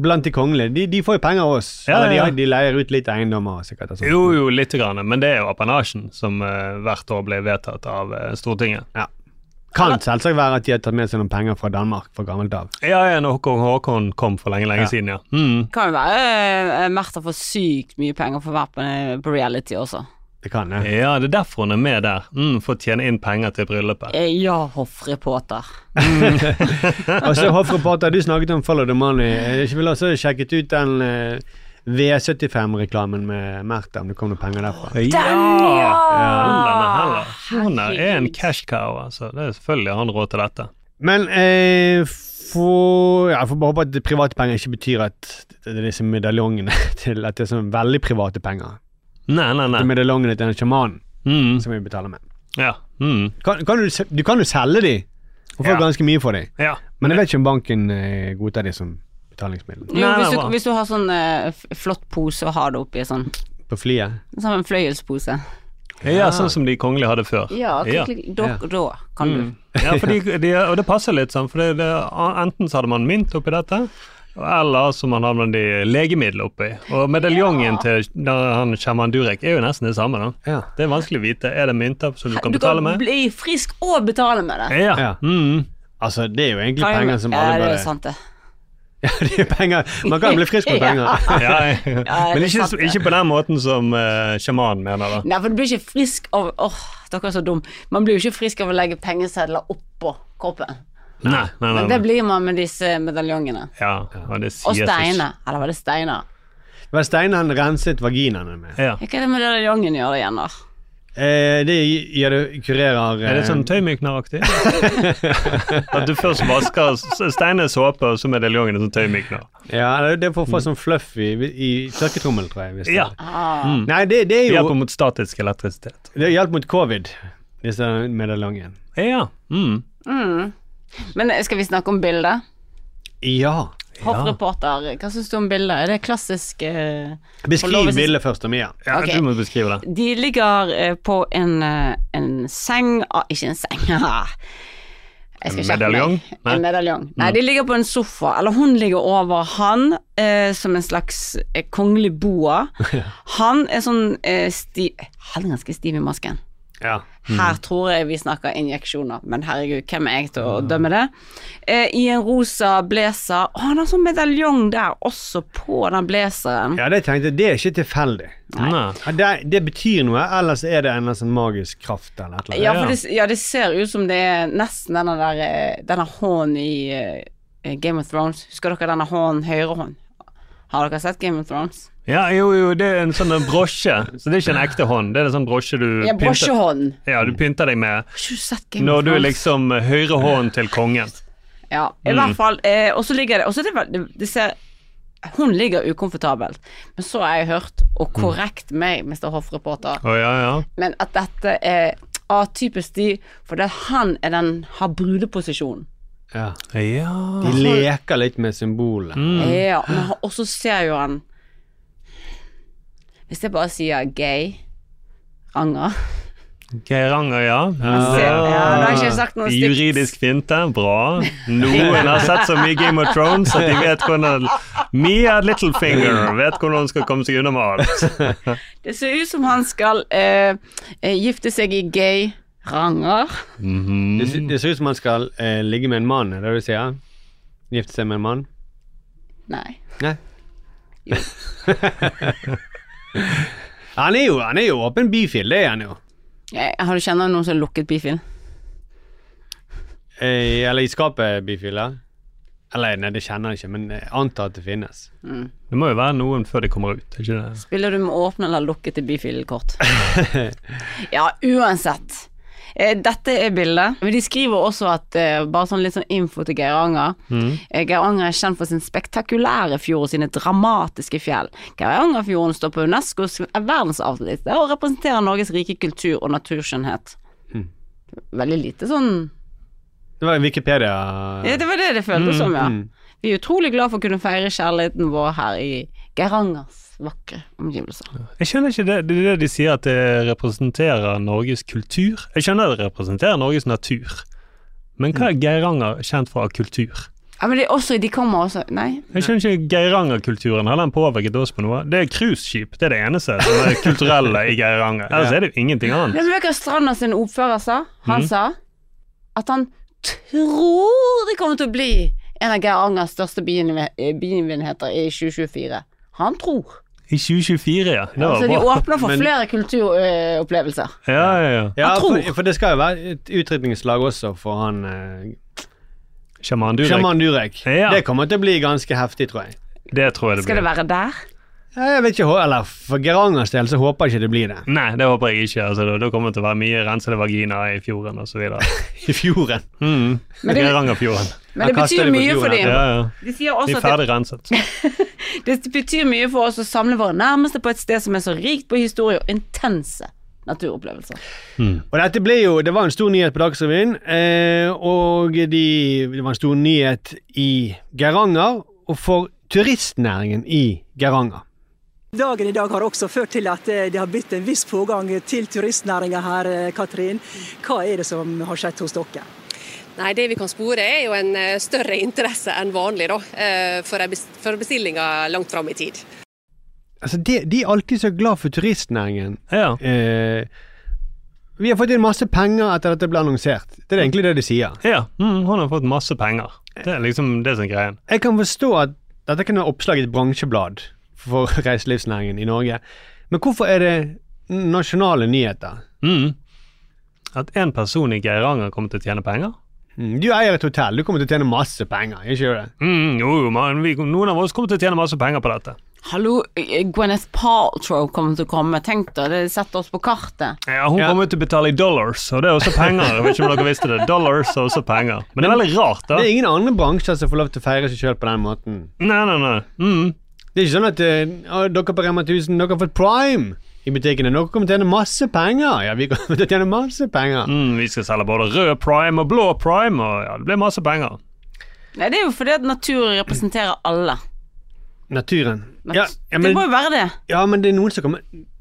blant de kongelige. De, de får jo penger av oss. Ja, Eller de, ja. de leier ut litt eiendommer. sikkert. sånt. Jo, jo, lite grann, men det er jo apanasjen som uh, hvert år blir vedtatt av uh, Stortinget. Ja. Kan selvsagt være at de har tatt med seg noen penger fra Danmark fra gammelt av. Ja, ja, når Håkon Håkon kom for lenge, lenge Ja. siden, ja. Mm. Kan jo være Märtha får sykt mye penger for å være på reality også. Det kan jeg. Ja, det er derfor hun er med der. Mm, for å tjene inn penger til bryllupet. Eh, Ja, hoffreporter. Og (laughs) så hoffreporter, du snakket om Follow the Money. Jeg ville også sjekket ut den uh, V75-reklamen med Märtha, om det kom noen penger derfra. Ja! ja! Heller. Hun er en cash cow, altså. Det er selvfølgelig han råd til dette. Men eh, for, ja, jeg får bare håpe at private penger ikke betyr at det er disse medaljongene (laughs) til at det er sånn veldig private penger. Nei, nei, nei. Det er medaljongene til en sjaman Mm. som vi betaler med. Ja. Mm. Kan, kan du, du kan jo selge de og få Ja. ganske mye for de, ja. men jeg vet ikke om banken eh, godtar de som betalingsmiddel. Jo, hvis, du, hvis du har sånn eh, flott pose og har det oppi sånn På flyet. Som en fløyelspose. Ja, sånn som de kongelige hadde før. Ja, klikk, klikk, da, da kan Mm. Ja, for de, de, og det passer litt sånn, for det, det, enten så hadde man mynt oppi dette, eller som man hadde de legemiddel oppi. Og medaljongen til da han sjaman Durek er jo nesten det samme. da. Det er vanskelig å vite. Er det mynter som du du. kan Du betale kan bli frisk og betale med det. Ja. Mm. Altså, det er jo egentlig Kan penger som ja, det er sant, det. (laughs) Ja, det er penger. Man kan bli frisk med (laughs) penger. (laughs) Ja, ja. ja, Men ikke, ikke på den måten som uh, sjamanen mener, da. Nei, for du blir ikke frisk av Åh, dere er så dum. Man blir jo ikke frisk av å legge pengesedler oppå kroppen. Nei, nei, nei. Men det blir man med disse medaljongene. Ja, og det Og steiner. Eller var det steiner? Det var steiner han renset vaginaene med. Ja. Hva er det medaljongen gjør igjen, da? Eh, det gjør det kurerer Er det sånn tøymykneraktig? (laughs) At du først vasker steiner Steine såpe, og så medaljongen er sånn tøymykner? Ja, det er for å få sånn fluff i, i tørketrommel, tror jeg. Hvis det- Ja. Ah. Nei, det, det er jo Hjelper mot statisk elektrisitet. Det hjelper mot covid, disse medaljongene. Ja. Mm. Mm. Men skal vi snakke om bildet? Ja. Hoffreporter, hva syns du om bildet? Er det klassisk uh, Beskriv å bildet først, Mia. Ja, okay. Du må beskrive det. De ligger uh, på en, uh, en seng ah, Ikke en seng (laughs) Jeg skal En medaljong? Nei. En medaljong. Nei, Mm. de ligger på en sofa, eller hun ligger over han eh, som en slags eh, kongelig boa. (laughs) Han er sånn eh, stiv Han er ganske stiv i masken. Ja. Her tror jeg vi snakker injeksjoner, men herregud, hvem er jeg til å dømme det? Eh, I en rosa blazer. Å, han har sånn medaljong der også på den blazeren. Ja, det tenkte jeg, det er ikke tilfeldig. Det, det betyr noe, ellers er det en sånn magisk kraft eller et eller Ja, for det, ja, det ser ut som det er nesten denne der eh, Denne hånden i eh, Game of Thrones. Husker dere denne hånden, høyre hånd? Har dere sett Game of Thrones? Ja, jo, jo, det er en sånn brosje, så det er ikke en ekte hånd. Det er en sånn brosje du Ja, brosjehånd. Ja, du pynter deg med når du er liksom høyre hånd til kongen. Ja, i Mm. hvert fall. Eh, og så ligger det Og så er det, det, det ser Hun ligger ukomfortabelt, men så har jeg hørt, og korrekt meg, Mr. Hoffreporter, oh, ja, ja. men at dette er atypisk de, for det han er den har brudeposisjon. Ja. ja. De leker litt med symbolet. Ja, og så ser jo han Hvis jeg bare sier gay Ranger Geiranger, ja. (laughs) ja. ja. Juridisk finte, bra. Noen har sett så mye Game of Thrones at de vet hvordan Mia Littlefinger vet hvordan hun skal komme seg unna med alt. (laughs) Det ser ut som han skal eh, eh, gifte seg i gay ranger. det, ser- det ser ut som man skal eh, ligge med en mann, er det du sier? Gifte seg med en mann? Nei. Nei. (laughs) han er jo, han er jo åpen bifil, det er han jo. Jeg, Har du kjenner noen som har lukket bifil? Eh, eller i skapet bifil, ja. Eller nei, det kjenner jeg ikke, men jeg antar at det finnes. Det må jo være noen før de kommer ut, ikke det? Spiller du med åpne eller lukkede bifilkort? (laughs) ja, uansett. Eh, dette er bildet. Men de skriver også at eh, Bare sånn litt sånn info til Geiranger. Mm. Eh, Geiranger er kjent for sin spektakulære fjord og sine dramatiske fjell. Geirangerfjorden står på Unescos verdensarvliste og representerer Norges rike kultur og naturskjønnhet. Mm. Veldig lite sånn Det var Wikipedia. Ja, det var det det føltes som, ja. Mm. Vi er utrolig glad for å kunne feire kjærligheten vår her i Geirangers vakre omgivelser. Jeg skjønner ikke det, det det de sier at det representerer Norges kultur. Jeg skjønner det representerer Norges natur. Men hva er Geiranger kjent for av kultur? Ja, men det er også, de kommer også Nei. Jeg skjønner ikke Geiranger-kulturen. Har den påvirket oss på noe? Det er cruiseskip. Det er det eneste som er (laughs) kulturelle i Geiranger. Ellers er det jo ingenting Men annet. vet du hva Stranda sin ordfører sa? Han mm. sa at han tror det kommer til å bli en av Geirangers største begivenhe- begivenheter i 2024. Han tror. I 2024, ja. Det var Altså, de åpner for Men- flere kulturopplevelser. Ja, ja, ja. Ja, Jeg for, tror. for det skal jo være et utrydningslag også for han eh, Sjaman Durek. Sjaman Durek. Ja. Det kommer til å bli ganske heftig, tror jeg. Det tror jeg det Skal det være der? Ja, jeg vet ikke, eller For Gerangers del så håper jeg ikke det blir det. Nei, det håper jeg ikke. Altså, da, kommer det til å være mye rensede vagina i fjorden osv. (laughs) I fjorden? Mm. Geirangerfjorden. Men det betyr mye for dem. Ja, ja. De sier De også er ferdig renset. (laughs) det betyr mye for oss å samle våre nærmeste på et sted som er så rikt på historie og intense naturopplevelser. Og dette ble jo, Det var en stor nyhet på Dagsrevyen, eh, og de, det var en stor nyhet i Geiranger og for turistnæringen i Geiranger. Dagen i dag har også ført til at eh, det har blitt en viss pågang til turistnæringa her, eh, Katrin. Hva er det som har skjedd hos dere? Nei, Det vi kan spore er jo en eh, større interesse enn vanlig da, eh, for, bestillinger langt fram i tid. Altså, de, de er alltid så glad for turistnæringen. Ja. Eh, vi har fått inn masse penger etter at det ble annonsert. Det er egentlig det de sier. Ja, mm, hun har fått masse penger. Det er liksom det som er greien. Jeg kan forstå at dette kan være oppslag i et bransjeblad for (laughs) reiselivsnæringen i Norge, men hvorfor er det nasjonale nyheter? Mm. At en person i Geiranger kommer til å tjene penger? Mm, Du eier et hotell, du kommer til å tjene masse penger, ikke det? Mm, jo, man, vi, noen av oss kommer til å tjene masse penger på dette. Hallo, eh, Gwyneth Paltrow kommer til å komme. Tenk da, det setter oss på kartet. Ja, Hun kommer til å betale i dollars, og det er også penger. Jeg vet ikke om dere visste det. Dollars er også penger. Men det er veldig rart, da. Det er ingen andre bransjer som får lov til å feire seg sjøl på den måten. Nei, nei, nei. Mm. Det er ikke sånn at uh, dere på Rema 1000 dere har fått prime i butikkene. Dere kommer til å tjene masse penger. Ja, vi kommer til å tjene masse penger. Mm, vi skal selge både rød prime og blå prime, og ja, det blir masse penger. Nei, det er jo fordi at naturen representerer alle. Naturen. Nat- Ja, ja, det må jo være det. Ja, men det er noen som kommer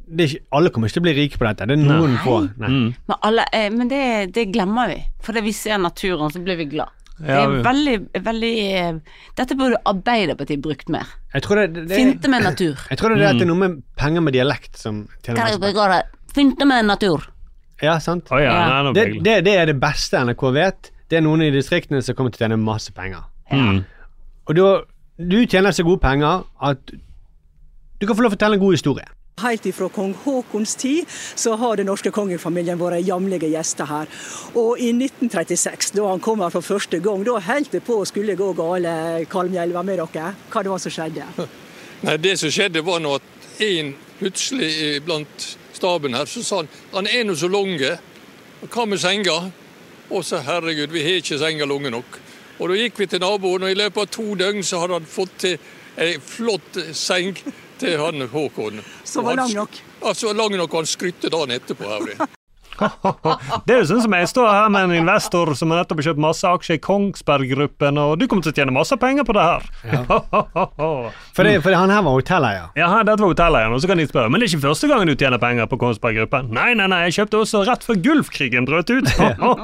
det er ikke, Alle kommer ikke til å bli rike på dette. Det er noen Nei. få. Nei. Men, alle, eh, men det, det glemmer vi. Fordi vi ser naturen, så blir vi glad. Det er veldig, veldig eh, Dette burde Arbeiderpartiet brukt mer. Jeg tror det, det, Finte med natur. Jeg tror det er, det at det er noe med penger med dialekt som tjener? Finte med natur. Ja, sant? Oh, ja, ja. det, det, det er det beste NRK vet. Det er noen i distriktene som kommer til å tjene masse penger. Ja. Og da, du tjener så gode penger at du kan få lov å fortelle en god historie. Helt ifra kong Haakons tid så har den norske kongefamilien vært jamlige gjester her. Og i 1936, da han kom her for første gang, da holdt det på å skulle gå gale. Kalmhjelva med dere. Hva det var som skjedde? (laughs) Nei, Det som skjedde var nå at en plutselig eh, blant staben her, så sa han han er nå så lang, hva med senga? Og så herregud, vi har ikke senga lange nok. Og da gikk vi til naboen, og i løpet av to døgn så hadde han fått til ei flott seng til han Håkon. Som var lang nok? Ja, så lang nok, han skrytte dagen etterpå. Her. (laughs) Det er jo sånn som jeg står her med en investor som har nettopp kjøpt masse aksjer i Kongsberg Gruppen, og du kommer til å tjene masse penger på det her. (laughs) For, det, for han her var hotelleier. Ja, dette var hotelleieren, og så kan de spørre Men det er ikke første gangen du tjener penger på Kongsberg Gruppen. Nei, nei, nei, jeg kjøpte også rett før Gulfkrigen brøt ut.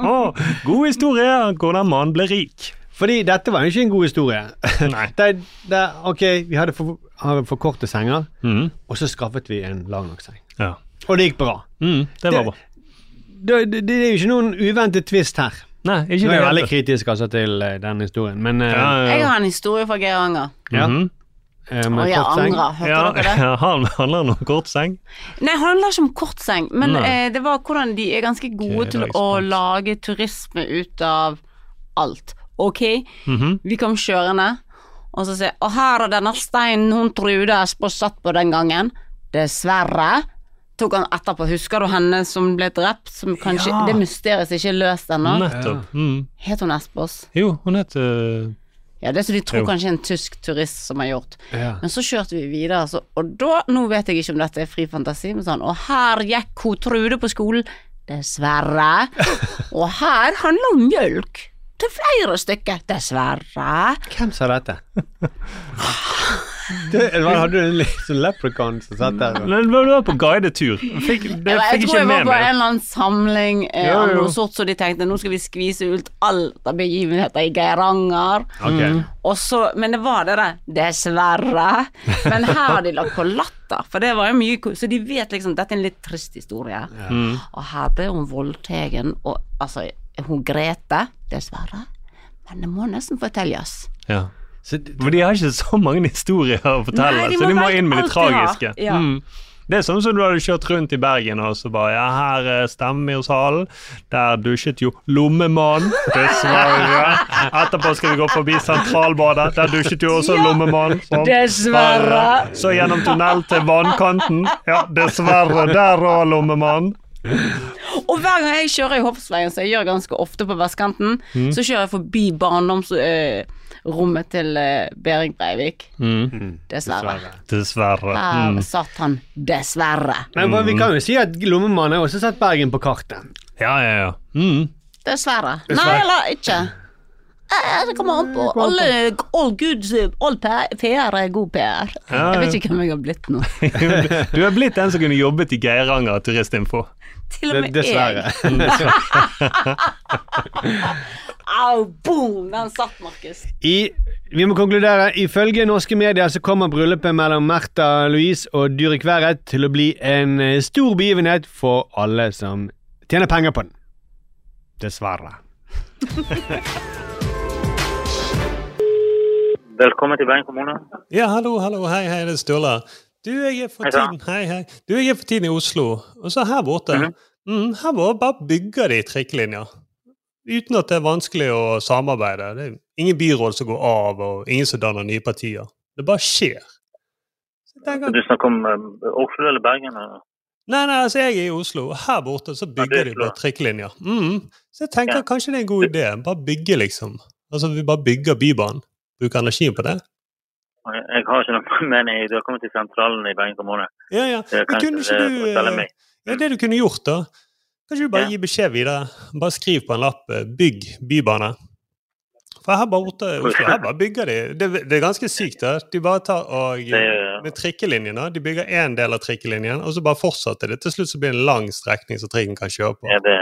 (laughs) God historie hvordan man ble rik. Fordi dette var jo ikke en god historie. (laughs) det, det, ok, vi hadde for, hadde for korte senger, og så skaffet vi en lang nok seng. Ja. Og det gikk bra. det var bra. Det, det, det er jo ikke noen uventet twist her. Nei, ikke Nå er det jeg veldig kritisk altså, til uh, den historien, men eh, Jeg har en historie fra Geiranger. ja. Mm -hmm. Um, Og jeg kort seng. angrer. Hørte Ja, dere det? (laughs) han handler om kort seng. Nei, det handler ikke om kortseng, men eh, det var hvordan de er ganske gode okay, til å lage turisme ut av alt. Ok, Mhm. vi kom kjørende, og så sier Og her er denne steinen hun Trude Espås satt på den gangen. Dessverre. Tok han etterpå. Husker du henne som ble drept? Som kanskje, Ja. Det mysteriet er ikke løst ennå. Nettopp. Mm. Het hun Espås? Jo, hun het eh, Ja, det er så de tror Jo. kanskje en tysk turist som har gjort. Ja. Men så kjørte vi videre, så, og da, nå vet jeg ikke om dette er fri fantasi, men sånn, og her gikk hun Trude på skolen, dessverre. (laughs) og her handler om mjølk. Til flere stykker, dessverre. Hvem sa dette? (laughs) Det, hadde du en sånn leprechaun som satt der? Nei, Du var på guidetur. Fikk, det Jeg, fikk tror ikke jeg var med på en eller annen samling eh, Jo, av noe sort, så de tenkte nå skal vi skvise ut alt av begivenheter i Geiranger. Okay. Mm. Men det var det der, dessverre. Men her har de lagt på latter, for det var jo mye Så de vet liksom dette er en litt trist historie. Mm. Og her ble hun voldtatt, og altså Hun Grete, dessverre. Men det må nesten fortelles. Ja. Men de har ikke så mange historier å fortelle, Nei, de så de må inn med det de tragiske. Ja. Mm. Det er sånn som du hadde kjørt rundt i Bergen og så bare Ja, her er Stemmegårdshallen. Der dusjet jo lommemannen, dessverre. (laughs) Etterpå skal vi gå forbi Sentralbadet. Der dusjet jo også lommemannen. sånn. dessverre. Så gjennom tunnel til vannkanten. Ja, dessverre. Der òg lommemannen. (laughs) Og hver gang jeg kjører i Hoffsveien, som jeg gjør ganske ofte på vestkanten, Mm. så kjører jeg forbi barndomsrommet til Bering Behring Breivik. Mm. Dessverre. Dessverre. Her Mm. satt han, dessverre. Men vi kan jo si at Lommemannen har også satt Bergen på kartet. Ja, ja, ja. Mm. Dessverre. Nei, Dessverre. eller ikke. Eh, Det kommer an på. Alle, all good, all PR er god PR. Ja, Jeg vet ikke hvem jeg har blitt nå. (laughs) Du er blitt den som kunne jobbet i Geiranger turistinfo. Til og med Dessverre. (laughs) (laughs) Au, boom! Den satt, Markus. I, vi må konkludere. Ifølge norske medier så kommer bryllupet mellom Märtha Louise og Durek Verret til å bli en eh, stor begivenhet for alle som tjener penger på den. Dessverre. Velkommen til Bergen kommune. Ja, hallo, hallo, hei, hei, det er Sturla. Du, jeg er for tiden, hei, hei. Du, jeg er for tiden i Oslo, og så her borte. mm, her borte bare bygger de trikkelinjer. Uten at det er vanskelig å samarbeide. Det er ingen byråd som går av, og ingen som danner nye partier. Det bare skjer. Du snakker om eh, Oslo eller Bergen? eller? Nei, nei, altså jeg er i Oslo, og her borte så bygger de bare trikkelinjer. Mm. Så jeg tenker kanskje det er en god idé. Bare bygge, liksom. Altså vi bare bygger Bybanen. Bruker energien på det. Jeg har ikke noe (laughs) mening. Du har kommet til sentralen i Bergen kommune. Ja, ja. Det kunne ikke du eh, meg. Ja, det du kunne gjort, da. Kanskje du bare gi beskjed videre. Bare skriv på en lapp eh, 'bygg bybane'. For her borte Oslo her bare bygger de Det, det er ganske sykt. da. De bare tar og Med trikkelinjene. De bygger én del av trikkelinjen, og så bare fortsetter det. Til slutt så blir det en lang strekning som trikken kan kjøre på. Ja, det,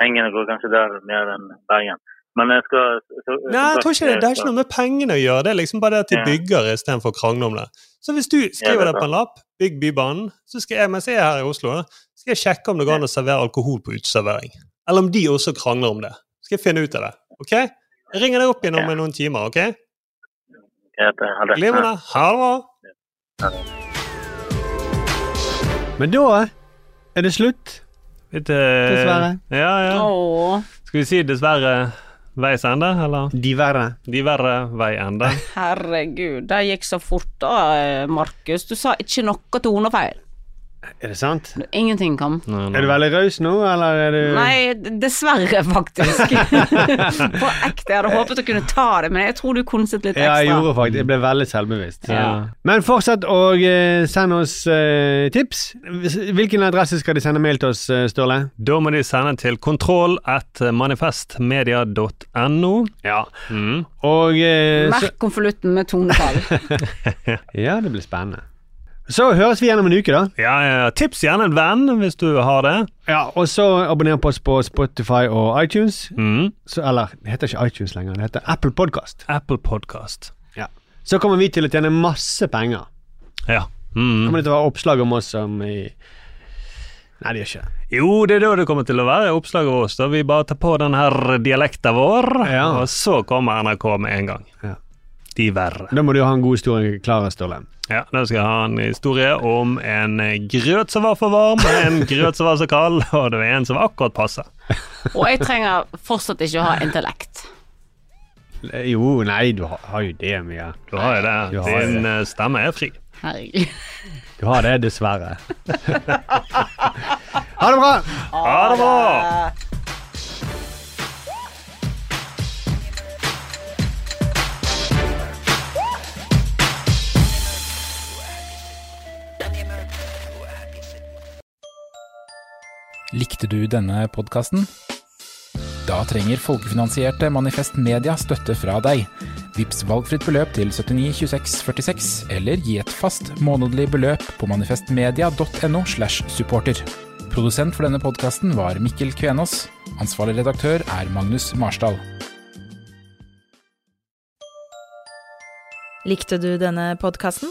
pengene går kanskje der mer enn Bergen. Men jeg skal så, Nei, jeg tror ikke det, det har ikke noe med pengene å gjøre. Det er liksom bare det at de Ja. bygger istedenfor å krangle om det. Så hvis du skriver det det på en lapp, bygg Bybanen, så skal jeg, mens jeg er her i Oslo, skal jeg sjekke om det går an å servere alkohol på uteservering. Eller om de også krangler om det. Skal jeg finne ut av det. Ok? Jeg ringer deg opp igjen om noen timer, ok? Glimrende. Ha det bra. Men da er det slutt. Eh, Dessverre. Ja, ja. Skal vi si dessverre veis ende, eller? Diverre. Diverre vei ende. (laughs) Herregud, det gikk så fort da, eh, Markus. Du sa ikke noe tonefeil. Er det sant? Ingenting kom. Er du veldig raus nå, eller er du Nei, dessverre, faktisk. (laughs) På ekte. Jeg hadde håpet å kunne ta det, men jeg tror du konset litt ekstra. Ja, jeg gjorde faktisk Jeg ble veldig selvbevisst. Ja. Men fortsett å eh, sende oss eh, tips. Hvilken adresse skal de sende mail til oss, Ståle? Sturle? Da må de sende til kontroll at manifestmedia.no. Ja. Og eh, Merk konvolutten med tonefall. (laughs) (laughs) Ja, det blir spennende. Så høres vi igjen om en uke, da. Ja, ja, Tips gjerne en venn hvis du har det. Ja, Og så abonner på oss på Spotify og iTunes. Mm. Så, eller det heter ikke iTunes lenger, det heter Apple Podcast. Apple Podcast. Ja. Så kommer vi til å tjene masse penger. Ja. Mm. Kommer det til å være oppslag om oss som i Nei, det gjør ikke det. Jo, det er da det kommer til å være oppslag av oss. Da vi bare tar på den her dialekten vår, Ja. og så kommer NRK med en gang. Ja. De verre. Da må du ha en god historie klar, Sturle. Ja, Da skal jeg ha en historie om en grøt som var for varm, en grøt som var så kald, og det var en som var akkurat passe. Og jeg trenger fortsatt ikke å ha intellekt. Jo, nei, du har, har jo det, Mia. Du har jo det. Du har Din det. eh, stemme er fri. Herregud. Du har det, dessverre. (laughs) ha det bra! Ha det bra! Likte du denne podkasten? Da trenger folkefinansierte Manifest Media støtte fra deg. Vips valgfritt beløp til 79 26 46, eller gi et fast månedlig beløp på manifestmedia.no slash supporter. Produsent for denne podkasten var Mikkel Kvenås. Ansvarlig redaktør er Magnus Marsdal. Likte du denne podkasten?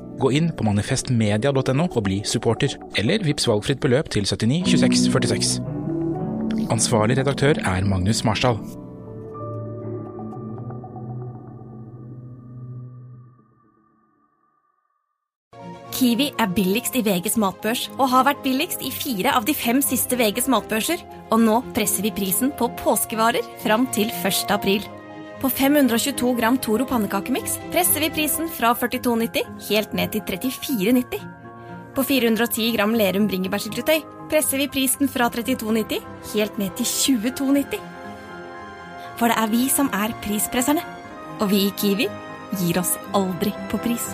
Gå inn på manifestmedia.no og bli supporter, eller vips valgfritt beløp til 79 26 46. Ansvarlig redaktør er Magnus Marsdal. Kiwi er billigst i VGs matbørs og har vært billigst i fire av de fem siste VGs matbørser. Og nå presser vi prisen på påskevarer fram til 1. april. På 522 gram Toro pannekakemiks presser vi prisen fra 42,90 helt ned til 34,90. På 410 gram Lerum bringebærsyltetøy presser vi prisen fra 32,90 helt ned til 22,90. For det er vi som er prispresserne. Og vi i Kiwi gir oss aldri på pris.